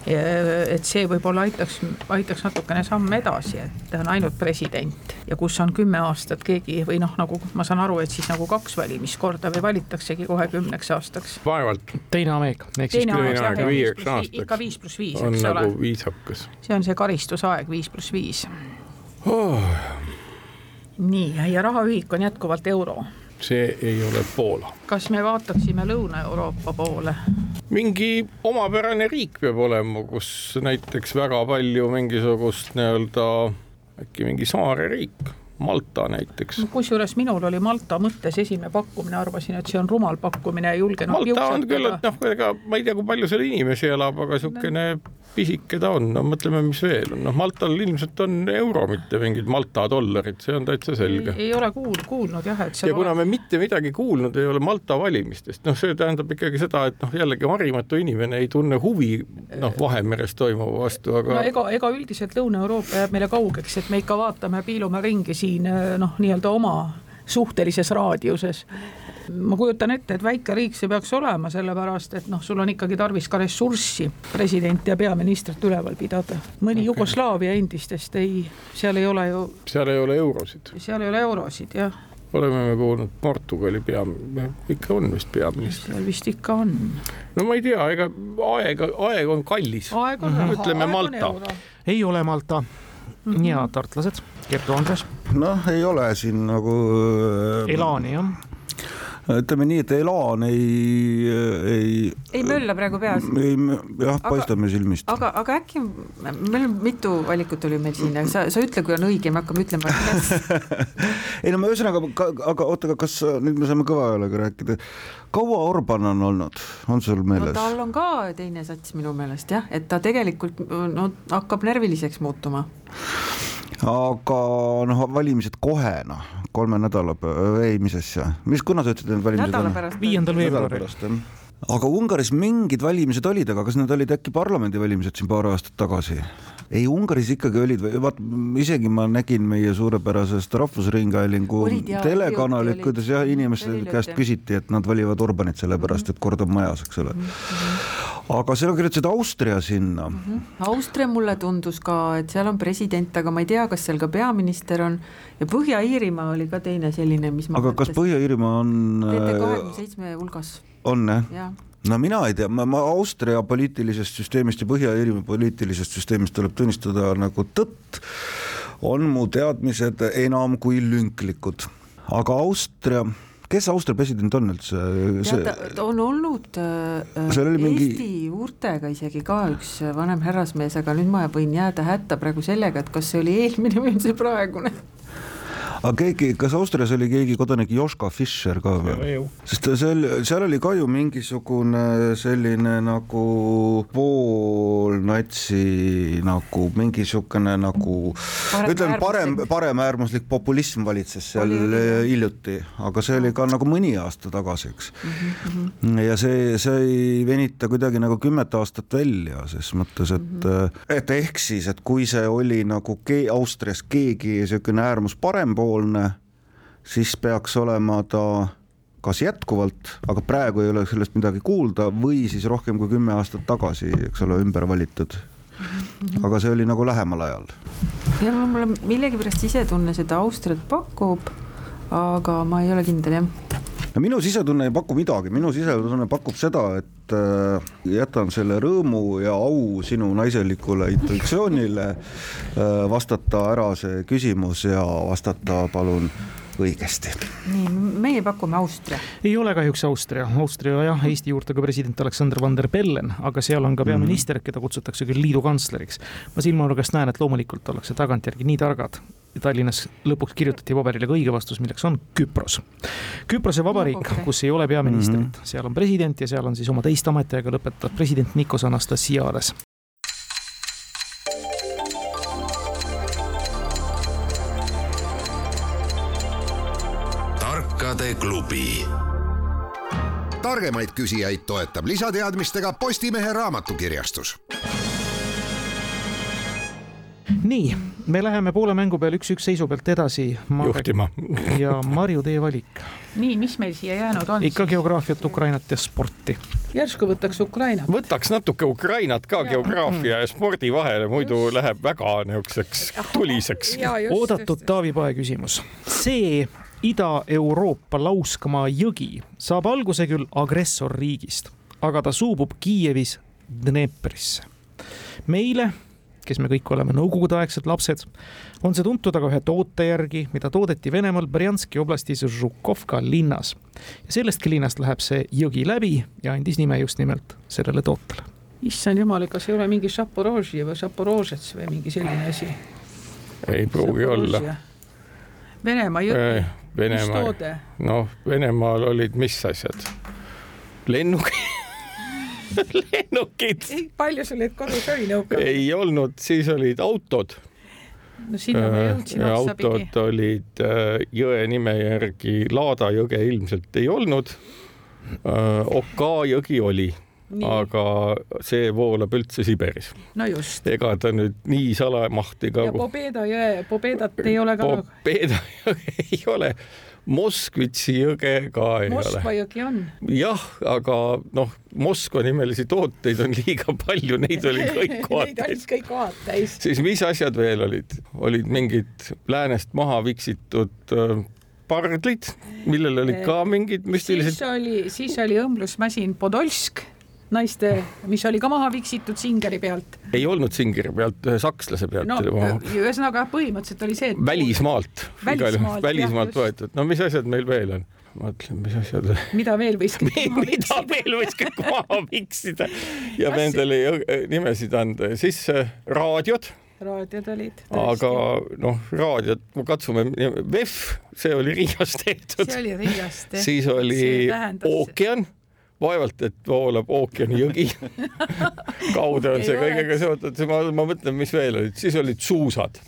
et see võib-olla aitaks, aitaks natukene samm edasi, et on ainult president ja kus on kümme aastat keegi või noh, nagu ma saan aru, et siis nagu kaks valimiskorda või valitaksegi kohe kümneks aastaks. vaevalt teine aeg, ehk siis teine aeg viieks ikka aastaks. viis pluss viis, on eks ole nagu, viisakas see on see karistusaeg viis pluss viis. oh,. nii, ja rahaühik on jätkuvalt euro see ei ole Poola. kas me vaataksime Lõuna-Euroopa poole? mingi omapärane riik peab olema, kus näiteks väga palju mingisugust nii-öelda äkki mingi saareriik, Malta näiteks. kusjuures minul oli Malta mõttes esimene pakkumine, arvasin, et see on rumal pakkumine ja julgen. Malta on küll, et noh, ega ma ei tea, kui palju seal inimesi elab, aga niisugune pisike ta on, no mõtleme, mis veel on, noh, Maltal ilmselt on euro, mitte mingid Malta dollarid, see on täitsa selge. ei ole kuul-, kuulnud jah, et ja kuna me mitte midagi kuulnud ei ole Malta valimistest, noh, see tähendab ikkagi seda, et noh, jällegi harimatu inimene ei tunne huvi noh, Vahemeres toimuva vastu, no aga ega, ega üldiselt Lõuna-Euroopa jääb meile kaugeks, et me ikka vaatame, piilume ringi siin noh, nii-öelda oma suhtelises raadiuses. Ma kujutan ette, et väike riik see peaks olema, sellepärast et noh, sul on ikkagi tarvis ka ressurssi presidenti ja peaministrit üleval pidada. mõni okay. Jugoslaavia endistest ei, seal ei ole ju, seal ei ole eurosid. seal ei ole eurosid jah, oleme me kuulnud Portugali pea, ikka on vist peaminister. vist ikka on. no ma ei tea, ega aeg, aeg on kallis. aeg on raha, Ütleme aeg Malta. ei ole Malta mm. -hmm. ja tartlased, Kertu Andres, noh, ei ole siin nagu äh, Elani jah, ütleme nii, et Elan ei, ei, ei mölla praegu peas. ei jah, paistab meil silmist. aga, aga äkki, meil on mitu valikut oli meil siin, sa, sa ütle, kui on õige, me hakkame ütlema, [LAUGHS] ei no ma ühesõnaga, aga oota, aga kas nüüd me saame kõva häälega rääkida, kaua Orban on olnud, on sul no meeles? tal on ka teine sats minu meelest jah, et ta tegelikult no hakkab närviliseks muutuma. Aga noh, valimised kohe noh, kolme nädala, ei mis asja, mis, kuna sa ütlesid, et need valimised nädala on? pärast. viiendal veebruaril. aga Ungaris mingid valimised olid, aga kas need olid äkki parlamendivalimised siin paar aastat tagasi? ei, Ungaris ikkagi olid, vaat isegi ma nägin meie suurepärasest Rahvusringhäälingu telekanalit, kuidas jah, inimeste käest küsiti, et nad valivad Orbanit sellepärast, et kord on majas, eks ole. Aga seal kirjutasid Austria sinna. Austria mulle tundus ka, et seal on president, aga ma ei tea, kas seal ka peaminister on ja Põhja-Iirimaa oli ka teine selline, mis ma aga kas Põhja-Iirimaa on, kahekümne seitsme hulgas, on jah? jah. no mina ei tea, ma, ma Austria poliitilisest süsteemist ja Põhja-Iirimaa poliitilisest süsteemist tuleb tunnistada nagu tõtt, on mu teadmised enam kui lünklikud. aga Austria, kes Austria president on üldse? on olnud äh, oli Eesti mingi- mingi... juurtega isegi ka üks vanem härrasmees, aga nüüd ma võin jääda hätta praegu sellega, et kas see oli eelmine või on see praegune. Aga keegi, kas Austrias oli keegi kodanik Joška Fischer ka või? sest seal, seal oli ka ju mingisugune selline nagu poolnatsi nagu mingisugune nagu Parem- ütleme, parem äärmuslik., paremäärmuslik populism valitses seal Oli, hiljuti, aga see oli ka nagu mõni aasta tagasi, eks Mhm, mhm. ja see, see ei venita kuidagi nagu kümmet aastat välja, ses mõttes, et mm, -hmm. et ehk siis, et kui see oli nagu ke- Austrias keegi niisugune äärmus parempoolne, siis peaks olema ta kas jätkuvalt, aga praegu ei ole sellest midagi kuulda või siis rohkem kui kümme aastat tagasi, eks ole, ümber valitud. aga see oli nagu lähemal ajal. ja mulle millegipärast sisetunne seda Austriat pakub, aga ma ei ole kindel jah no minu sisetunne ei paku midagi, minu sisetunne pakub seda, et äh, jätan selle rõõmu ja au sinu naiselikule intuitsioonile äh, vastata ära see küsimus ja vastata palun õigesti. nii, meie pakume Austria. ei ole kahjuks Austria, Austria jah, Eesti juurtega president Aleksander Van der Bellen, aga seal on ka Mhm. peaminister, keda kutsutakse küll liidu kantsleriks. ma silmanurgast näen, et loomulikult ollakse tagantjärgi nii targad. Tallinnas lõpuks kirjutati paberile ka õige vastus, milleks on Küpros. Küprose vabariik okei. okay. kus ei ole peaministrit, seal on president ja seal on siis oma teist ametiaega lõpetav president Nikos Anastasiades. Tarkade klubi. targemaid küsijaid toetab lisateadmistega Postimehe raamatukirjastus nii, me läheme poole mängu peal üks-üks seisu pealt edasi. juhtima. [LAUGHS] ja Marju, teie valik. nii, mis meil siia jäänud on? ikka geograafiat, Ukrainat ja sporti. järsku võtaks Ukraina. võtaks natuke Ukrainat ka geograafia ja spordi vahele, muidu läheb väga niisuguseks tuliseks. oodatud Taavi Pae küsimus. see Ida-Euroopa lauskamaa jõgi saab alguse küll agressorriigist, aga ta suubub Kiievis Dneprisse. meile kes me kõik oleme nõukogudeaegsed lapsed, on see tuntud aga ühe toote järgi, mida toodeti Venemaal Brjanski oblastis Žukovka linnas. ja sellestki linnast läheb see jõgi läbi ja andis nime just nimelt sellele tootele. issand jumal, kas ei ole mingi Zaporožje või Zaporožets või mingi selline asi? ei pruugi olla. Venemaa jõgi, Venemaa, noh, Venemaal olid mis asjad? [LAUGHS] lennukid lennukid palju sul neid kodus oli nõukaajal? ei olnud, siis olid autod. no sinna ma jõudsin otsapidi. autod olid äh, jõe nime järgi, Laada jõge ilmselt ei olnud. Oka jõgi oli, aga see voolab üldse Siberis. no just. ega ta nüüd nii salamahti ka. ja Pobeda jõe, Pobedat ei ole ka. Pobeda jõge ei ole Moskvitši jõge ka ei Moskva ole. jõgi on. jah, aga noh, Moskva nimelisi tooteid on liiga palju, neid oli [LAUGHS] kõik Neid kohad olid kõik kohad täis. siis mis asjad veel olid, olid mingid läänest maha viksitud pardlid, millel olid ka mingid siis müstilised. oli, siis oli õmblusmasin Podolsk, naiste, mis oli ka maha viksitud Singeri pealt. ei olnud Singeri pealt, ühe sakslase pealt no ühesõnaga põhimõtteliselt oli see, et välismaalt, Välismaalt, välismaalt võetud, no mis asjad meil veel on? mõtlen, mis asjad mida veel võis [LAUGHS] mida [LAUGHS] veel võis kõik maha viksida? Ja nendele jõ- nimesid anda siis äh, raadiod, raadiod olid. aga noh, raadiod, katsume, VEF, see oli Riias tehtud, see oli Riiast. siis oli ookean vaevalt, et voolab ookeani jõgi [LAUGHS] kaudu on see kõigega seotud, ma, ma mõtlen, mis veel olid, siis olid suusad.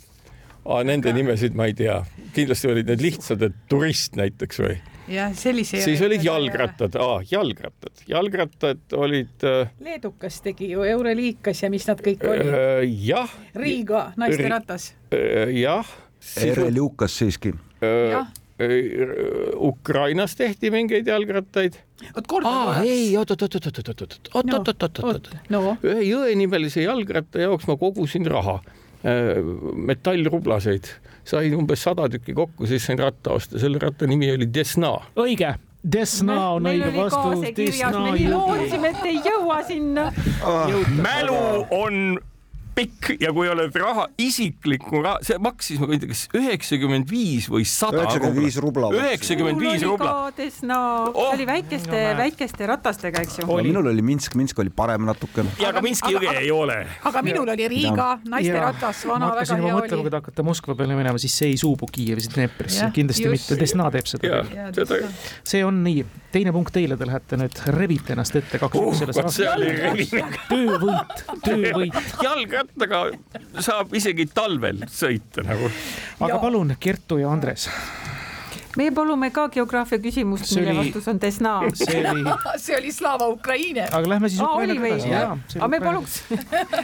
Nende Aga- nimesid ma ei tea, kindlasti olid need lihtsad, et turist näiteks või, jah, sellise. siis olid jalgrattad, jalgrattad, jalgrattad olid äh, leedukas tegi ju Euroliikas ja mis nad kõik olid. äh, jah Riiga Ri- naisteratas. äh,, jah. RL Jukas siiski. jah, Ukrainas tehti mingeid jalgrattaid. aa, ei, oot-oot-oot-oot-oot-oot-oot, oot-oot-oot-oot-oot no,. ühe jõenimelise jalgratta jaoks ma kogusin raha, metallrublaseid, sain umbes sada tükki kokku, siis sain ratta osta, selle ratta nimi oli Desna. õige Desna on õige vastus. me lootsime, et ei jõua sinna ah,. mälu on pikk ja kui oled raha, isiklikku raha, see maksis, ma ei tea, kas üheksakümmend viis või sada üheksakümmend viis rubla. üheksakümmend viis rubla. Desna Oh! see oli väikeste No väikeste ratastega, eks ju. minul oli Minsk, Minsk oli parem natuke. ja aga Minski jõge ei ole. aga minul oli Riiga naisteratas, vana väga hea mõtlema, kui oli. te hakkate Moskva peale minema, siis see ei suubu Kiievis Dneprisse kindlasti just. mitte, Desna teeb seda see on nii, teine punkt teile, te lähete nüüd rebite ennast ette kaks uh, selles oli revimine. töövõit, töövõit. Jalgrattaga saab isegi talvel sõita nagu. aga Jaa. palun, Kertu ja Andres, meie palume ka geograafia küsimust, mille oli- vastus on Desna. see oli, [LAUGHS] see oli Slava Ukraini. aga lähme siis Ukrainaga edasi, aga me paluks,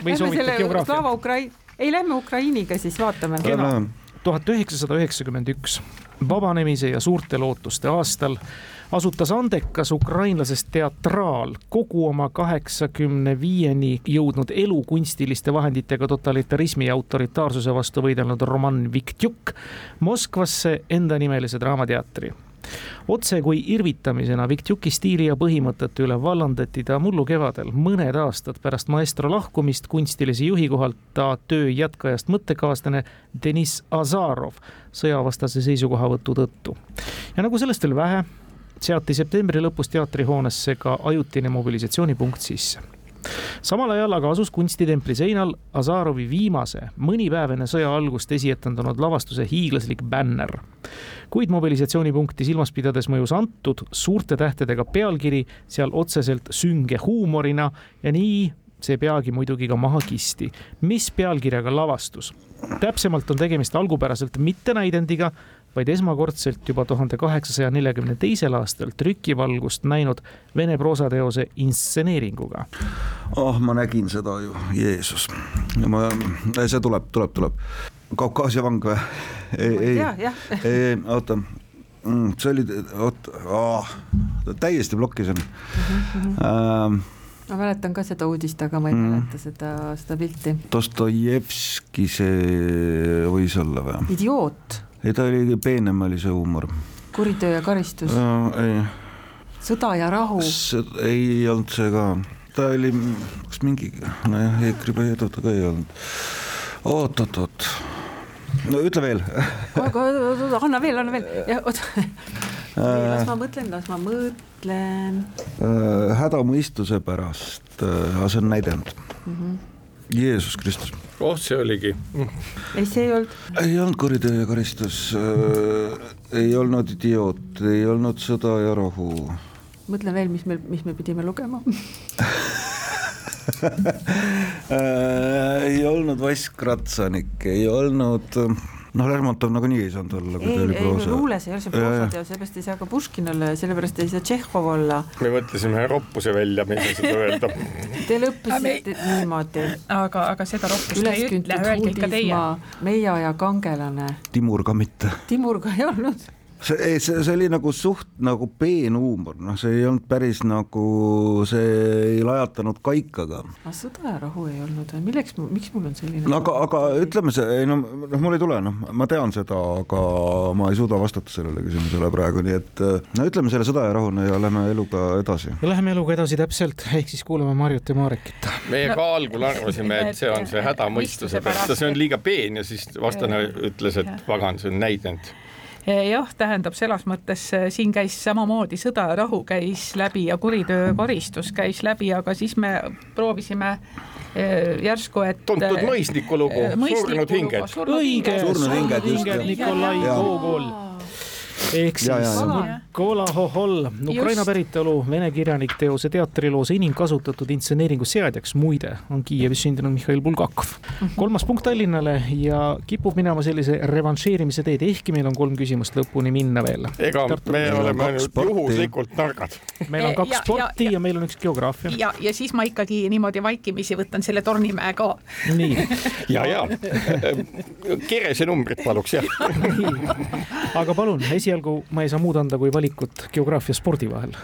või selle geograafiat Slava? Ukrai-, ei lähme Ukrainiga siis vaatame. Tuhat üheksasada üheksakümmend üks, vabanemise ja suurte lootuste aastal asutas andekas ukrainlasest teatraal kogu oma kaheksakümne viieni jõudnud elu kunstiliste vahenditega totalitarismi ja autoritaarsuse vastu võidelnud Roman Viktjuk Moskvasse endanimelise draamateatri otse kui irvitamisena Viktjuki stiili ja põhimõtete üle vallandati ta mullu kevadel, mõned aastad pärast maestro lahkumist kunstilise juhi kohalt ta töö jätkajast mõttekaaslane Deniss Azarov sõjavastase seisukohavõtu tõttu. ja nagu sellest veel vähe, seati septembri lõpus teatrihoonesse ka ajutine mobilisatsioonipunkt sisse samal ajal aga asus kunstitempli seinal Azarovi viimase, mõni päev enne sõja algust esietendanud lavastuse hiiglaslik bänner. kuid mobilisatsioonipunkti silmas pidades mõjus antud suurte tähtedega pealkiri seal otseselt sünge huumorina ja nii see peagi muidugi ka maha kisti. mis pealkirjaga lavastus? täpsemalt on tegemist algupäraselt mitte näidendiga, vaid esmakordselt juba tuhande kaheksasaja neljakümne teisel aastal trükivalgust näinud vene proosateose instseneeringuga. oh, ma nägin seda ju, Jeesus. ma, see tuleb, tuleb, tuleb. Kaukaasia vang või? ei, ei, ei, oota mm, see oli, oot oh,, täiesti plokkis on mm. -hmm. Ähm, ma mäletan ka seda uudist, aga ma ei mm. mäleta seda, seda pilti. Dostojevski see võis olla või? idioot ei, ta oli peenem, oli see huumor. kuritöö ja karistus no,? ei. sõda ja rahu? ei olnud see ka, ta oli, kas mingi, nojah, Eekri-Peedu ta ka ei olnud. oot-oot-oot, no ütle veel. anna veel, anna veel, jah, oota. las ma mõtlen, las ma mõtlen. Äh, hädamõistuse pärast, äh, aga see on näidend mm. -hmm Jeesus Kristus. oh, see oligi. ei, see ei olnud. ei olnud kuriteo ja karistus äh,, ei olnud idioot, ei olnud sõda ja rahu. mõtlen veel, mis me, mis me pidime lugema [LAUGHS] äh, ei olnud Vass Kratsanik, ei olnud äh, noh, Lermontov nagunii ei saanud olla, kui ta oli proosa. ei, luules ei ole see proosateos, seepärast ei saa ka Puškin olla ja sellepärast ei saa Tšehhov olla. me mõtlesime roppuse välja, me ei saa seda öelda. [LAUGHS] Te lõppisite niimoodi. aga, aga seda roppust ei ütle, öelge ikka teie. meie aja kangelane. Timur ka mitte. Timur ka ei olnud see, ei, see, see oli nagu suht nagu peenhuumor, noh, see ei olnud päris nagu, see ei lajatanud kaikaga. aga sõda ja rahu ei olnud või, milleks, miks mul on selline no aga, aga ütleme see, ei no, noh, mul ei tule, noh, ma tean seda, aga ma ei suuda vastata sellele küsimusele praegu, nii et no ütleme selle sõda ja rahuna ja lähme eluga edasi. ja läheme eluga edasi täpselt, ehk siis kuulame Marjut ja Marekit. meie ka algul arvasime, et see on see hädamõistuse pärast, see on liiga peen ja siis vastane ütles, et pagan, see on näidend jah, tähendab selles mõttes äh, siin käis samamoodi sõda ja rahu käis läbi ja kuritöö karistus käis läbi, aga siis me proovisime äh, järsku, et. tuntud äh, mõisniku lugu, surnud hinged. õige, surnud hinged, Nikolai Gogol ehk siis Kola Hohol, Ukraina päritolu vene kirjanik teose teatriloos enim kasutatud intseneeringu seadjaks muide on Kiievis sündinud Mihhail Bulgakov. Mhm. kolmas punkt Tallinnale ja kipub minema sellise revanšeerimise teed, ehkki meil on kolm küsimust lõpuni minna veel. ega Tartu me oleme ainult juhuslikult targad. meil on kaks sporti ja, ja, ja meil on üks geograafia. ja, ja siis ma ikkagi niimoodi vaikimisi võtan selle Tornimäe ka. nii. [LAUGHS] ja, ja Kerese numbrit paluks jah. aga palun esialgu esialgu ma ei saa muud anda kui valikut geograafia spordi vahel.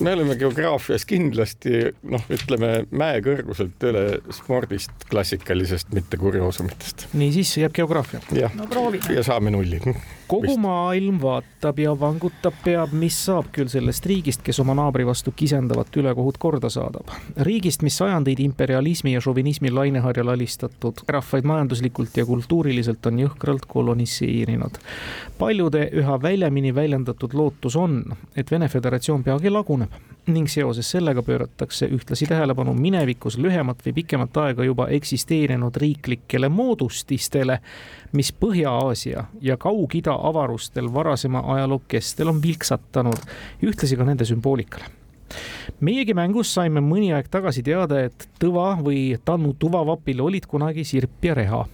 Me oleme geograafias kindlasti noh, ütleme mäekõrguselt üle spordist, klassikalisest, mitte kurioosumitest. niisiis jääb geograafia. jah no,, ja saame nulli kogu Vist. maailm vaatab ja vangutab peab, mis saab küll sellest riigist, kes oma naabri vastu kisendavat ülekohut korda saadab. riigist, mis sajandeid imperialismi ja šovinismi laineharjal alistatud rahvaid majanduslikult ja kultuuriliselt on jõhkralt koloniseerinud. paljude üha väljamini väljendatud lootus on, et Vene Föderatsioon peagi laguneb ning seoses sellega pööratakse ühtlasi tähelepanu minevikus lühemat või pikemat aega juba eksisteerinud riiklikele moodustistele, mis Põhja-Aasia ja Kaug-Ida avarustel varasema ajaloo kestel on vilksatanud, ühtlasi ka nende sümboolikale meiegi mängus saime mõni aeg tagasi teada, et Tõva või Tannu tuvavapil olid kunagi sirp ja reha.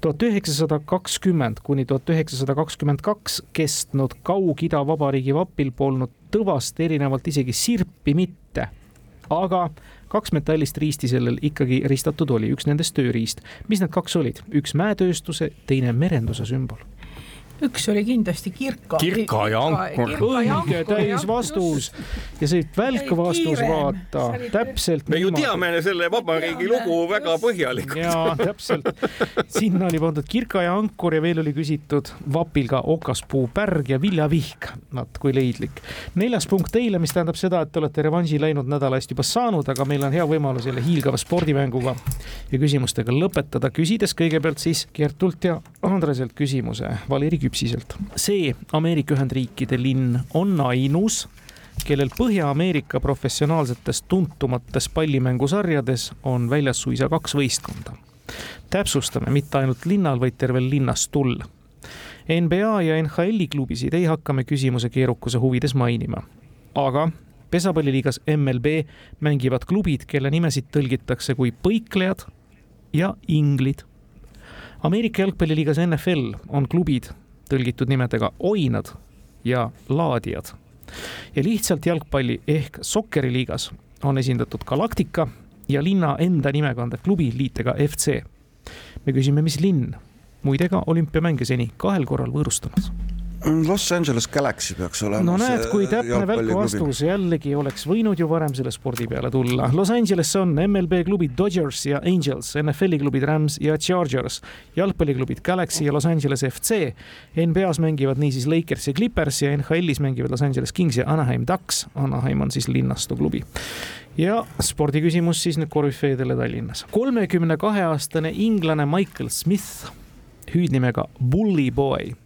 tuhat üheksasada kakskümmend kuni tuhat üheksasada kakskümmend kaks kestnud Kaug-Ida vabariigi vapil polnud tõvast erinevalt isegi sirpi mitte aga kaks metallist riisti sellel ikkagi ristatud oli, üks nendest tööriist. mis need kaks olid? üks mäetööstuse, teine merenduse sümbol üks oli kindlasti Kirka. Kirka ja Ankur. õige täisvastus ja see välk vastus, vaata, täpselt. me ju teame selle vabariigi lugu väga põhjalikult. ja täpselt, sinna oli pandud Kirka ja Ankur ja veel oli küsitud vapilga okaspuu pärg ja viljavihk. vaat kui leidlik. neljas punkt teile, mis tähendab seda, et te olete revanši läinud nädala eest juba saanud, aga meil on hea võimalus jälle hiilgava spordimänguga ja küsimustega lõpetada, küsides kõigepealt siis Kertult ja Andreselt küsimuse. Valeri küpsiselt. see Ameerika Ühendriikide linn on ainus, kellel Põhja-Ameerika professionaalsetes tuntumates pallimängusarjades on väljas suisa kaks võistkonda. täpsustame, mitte ainult linnal, vaid tervel linnastul. NBA ja NHL-i klubisid ei hakka me küsimuse keerukuse huvides mainima, aga pesapalliliigas MLB mängivad klubid, kelle nimesid tõlgitakse kui põiklejad ja inglid. Ameerika jalgpalliliigas NFL on klubid, tõlgitud nimedega oinad ja laadijad. ja lihtsalt jalgpalli ehk sokkeriliigas on esindatud Galactica ja linna enda nime kandev klubi liitega FC. me küsime, mis linn muide ka olümpiamänge seni kahel korral võõrustanud Los Angeles Galaxy peaks olema. no näed, kui täpne välku vastus jällegi oleks võinud ju varem selle spordi peale tulla. Los Angeles on MLB klubid Dodgers ja Angels, NFL-i klubid Rams ja Chargers, jalgpalliklubid Galaxy ja Los Angeles FC. NBA-s mängivad niisiis Lakers ja Clippers ja NHL-is mängivad Los Angeles Kings ja Anaheim Ducks. Anaheim on siis linnastu klubi ja spordiküsimus siis nüüd korüfeedele Tallinnas. kolmekümne kahe aastane inglane Michael Smith, hüüdnimega Bully Boy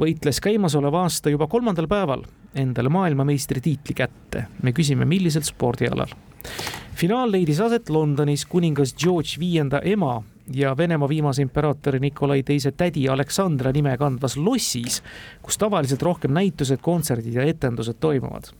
võitles käimasoleva aasta juba kolmandal päeval endale maailmameistritiitli kätte. me küsime, millisel spordialal. finaal leidis aset Londonis kuningas George Viienda ema ja Venemaa viimase imperaatori Nikolai Teise tädi Aleksandra nime kandvas lossis, kus tavaliselt rohkem näitused, kontserdid ja etendused toimuvad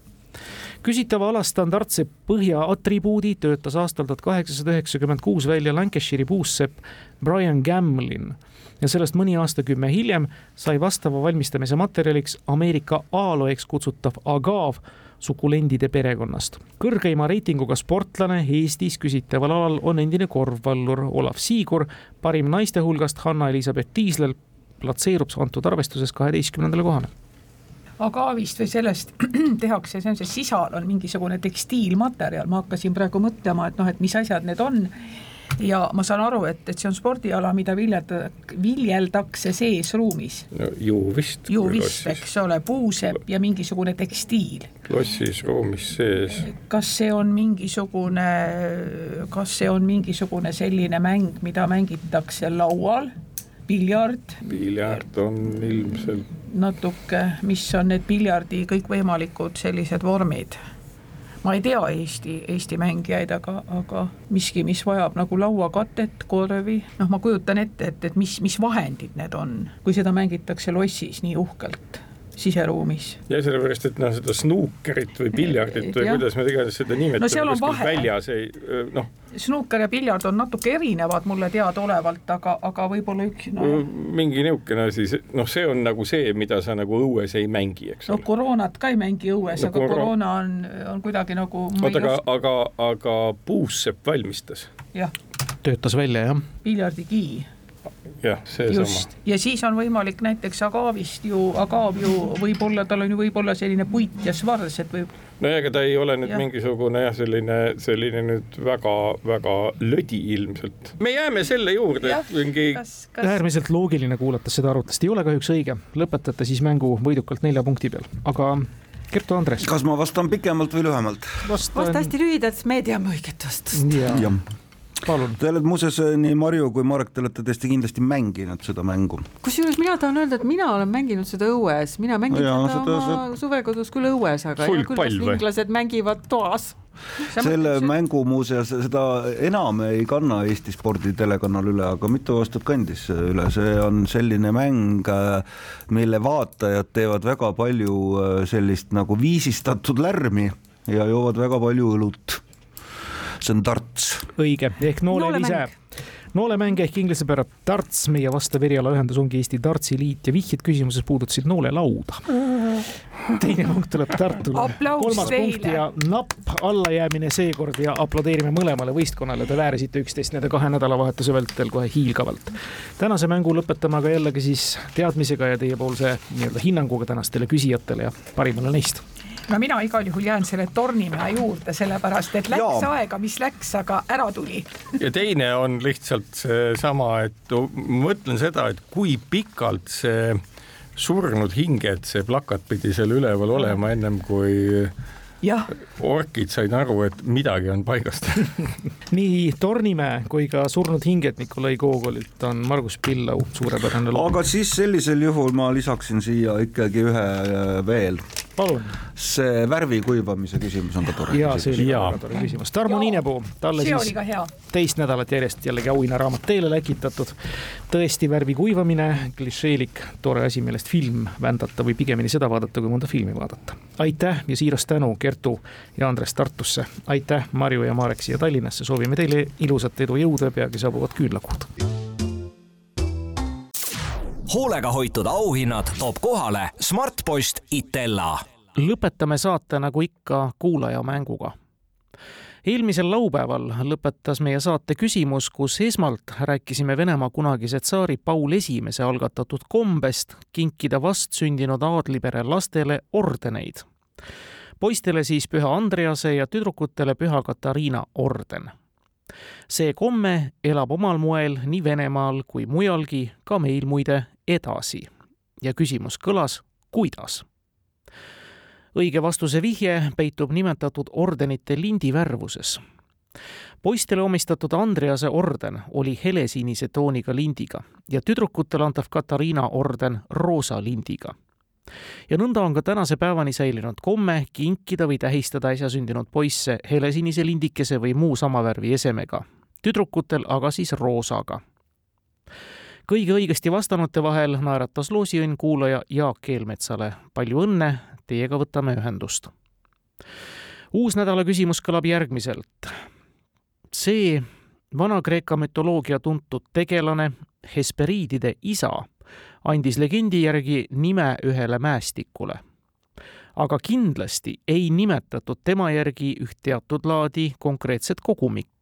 küsitava ala standardse põhja atribuudi töötas aastal tuhat kaheksasada üheksakümmend kuus välja Lancashire'i puussepp Brian Gamlin ja sellest mõni aastakümme hiljem sai vastava valmistamise materjaliks Ameerika aloeks kutsutav agav sukulendide perekonnast. kõrgeima reitinguga sportlane Eestis küsitaval alal on endine korvpallur Olav Siigur, parim naiste hulgast Hanna-Elisabeth Tiislel platseerub antud arvestuses kaheteistkümnendale kohale. Agaavist või sellest [CLEARS THROAT] tehakse, see on see sisal on mingisugune tekstiilmaterjal, ma hakkasin praegu mõtlema, et noh, et mis asjad need on ja ma saan aru, et, et see on spordiala, mida viljata, viljeldakse seesruumis. no ju vist. ju vist, eks ole, puusepp ja mingisugune tekstiil. lossis ruumis sees. kas see on mingisugune, kas see on mingisugune selline mäng, mida mängitakse laual? piljard. piljard on ilmselt. natuke, mis on need piljardi kõikvõimalikud sellised vormid ma ei tea Eesti, Eesti mängijaid, aga, aga miski, mis vajab nagu lauakatet, korvi, noh, ma kujutan ette, et, et mis, mis vahendid need on, kui seda mängitakse lossis nii uhkelt siseruumis. ja sellepärast, et noh, seda snuukerit või piljardit või ja. kuidas me iganes seda nimetame no, kuskil väljas ei noh. snuuker ja piljard on natuke erinevad mulle teadaolevalt, aga, aga võib-olla üks no, mingi niisugune asi, noh, see on nagu see, mida sa nagu õues ei mängi, eks ole. no koroonat ka ei mängi õues no,, aga koro... koroona on, on kuidagi nagu oota, aga, aga, aga puussepp valmistas? jah. töötas välja, jah? piljardikii jah, seesama. ja siis on võimalik näiteks agaavist ju, agav ju võib-olla, tal on ju võib-olla selline puit ja svars, et võib. no ega ta ei ole nüüd ja. mingisugune jah, selline, selline nüüd väga-väga lödi ilmselt. me jääme selle juurde, et mingi. Kas... äärmiselt loogiline kuulates seda arutlust, ei ole kahjuks õige, lõpetate siis mängu võidukalt nelja punkti peal, aga Kertu Andres. kas ma vastan pikemalt või lühemalt? vasta hästi lühidalt, me teame õiget vastust. jah palun. Te olete muuseas eh, nii Marju kui Marek, te olete tõesti kindlasti mänginud seda mängu. kusjuures mina tahan öelda, et mina olen mänginud seda õues, mina mängin ja, seda, seda oma see... suvekodus küll õues, aga inglased mängivad toas? Selle mängu muuseas, seda enam ei kanna Eesti sporditelekanal üle, aga mitu aastat kandis üle, see on selline mäng, mille vaatajad teevad väga palju eh, sellist nagu viisistatud lärmi ja joovad väga palju õlut see on darts. õige, ehk noolel ise noolemäng ehk inglise pärast darts, meie vastav erialaühendus ongi Eesti Dartsi Liit ja vihjed küsimuses puudutasid noolelauda. [LAUGHS] teine punkt tuleb Tartule. Kolmas teile. punkt ja napp allajäämine seekord ja aplodeerime mõlemale võistkonnale, te väärisite üksteist nende kahe nädalavahetuse vältel kohe hiilgavalt. tänase mängu lõpetame aga jällegi siis teadmisega ja teiepoolse nii-öelda hinnanguga tänastele küsijatele ja parimale neist no mina igal juhul jään selle Tornimäe juurde, sellepärast et läks Jaa. aega, mis läks, aga ära tuli. ja teine on lihtsalt seesama, et ma mõtlen seda, et kui pikalt see surnud hinged, see plakat pidi seal üleval olema ennem kui jah, orkid said aru, et midagi on paigast [LAUGHS] nii Tornimäe kui ka Surnud hinged Nikolai Gogolilt on Margus Pillau suurepärane lugu. aga siis sellisel juhul ma lisaksin siia ikkagi ühe äh, veel. Palun. see värvi kuivamise küsimus on ka tore. ja see oli Jaa. väga tore küsimus. Tarmo. Niinepuu, talle see siis ka hea. teist nädalat järjest jällegi auhinnaraamat teele läkitatud. tõesti värvi kuivamine, klišeelik, tore asi, millest film vändata või pigemini seda vaadata, kui mõnda filmi vaadata. aitäh ja siiras tänu Kertu ja Andres Tartusse. aitäh Marju ja Marek siia Tallinnasse, soovime teile ilusat edu, jõudu ja peagi saabuvad küünlakuud. Hoolega hoitud auhinnad toob kohale Smartpost Itella. lõpetame saate nagu ikka kuulaja mänguga. eelmisel laupäeval lõpetas meie saate küsimus, kus esmalt rääkisime Venemaa kunagise tsaari Paul Esimese algatatud kombest kinkida vastsündinud aadlipere lastele ordeneid. poistele siis Püha Andrease ja tüdrukutele Püha Katariina orden see komme elab omal moel nii Venemaal kui mujalgi, ka meil muide edasi. ja küsimus kõlas, kuidas? õige vastuse vihje peitub nimetatud ordenite lindi värvuses. poistele omistatud Andrease orden oli helesinise tooniga lindiga ja tüdrukutele antav Katariina orden roosa lindiga ja nõnda on ka tänase päevani säilinud komme kinkida või tähistada äsja sündinud poisse helesinise lindikese või muu sama värvi esemega, tüdrukutel aga siis roosaga. Kõige õigesti vastanute vahel naeratas loosiõnn kuulaja Jaak Keelmetsale. palju õnne, teiega võtame ühendust. uus nädala küsimus kõlab järgmiselt. see Vana-Kreeka mütoloogia tuntud tegelane, Hesperiidide isa andis legendi järgi nime ühele mäestikule. aga kindlasti ei nimetatud tema järgi üht teatud laadi konkreetset kogumikku.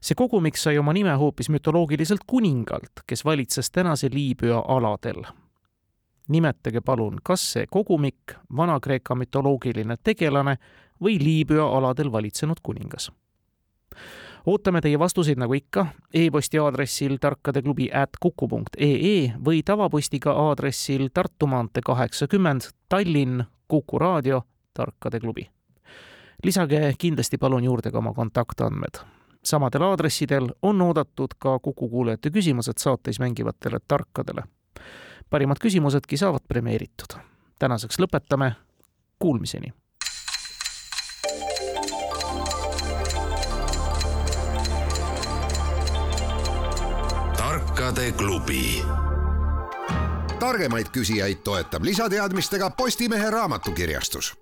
See kogumik sai oma nime hoopis mütoloogiliselt kuningalt, kes valitses tänase Liibüa aladel. nimetage palun, kas see kogumik, Vana-Kreeka mütoloogiline tegelane või Liibüa aladel valitsenud kuningas ootame teie vastuseid nagu ikka e-posti aadressil tarkadeklubi at kuku.ee või tavapostiga aadressil Tartu maantee kaheksakümmend, Tallinn, Kuku raadio, Tarkade klubi. lisage kindlasti palun juurde ka oma kontaktandmed. Samadel aadressidel on oodatud ka Kuku kuulajate küsimused saates mängivatele tarkadele. parimad küsimusedki saavad premeeritud. tänaseks lõpetame, kuulmiseni tarkade klubi. targemaid küsijaid toetab lisateadmistega Postimehe raamatukirjastus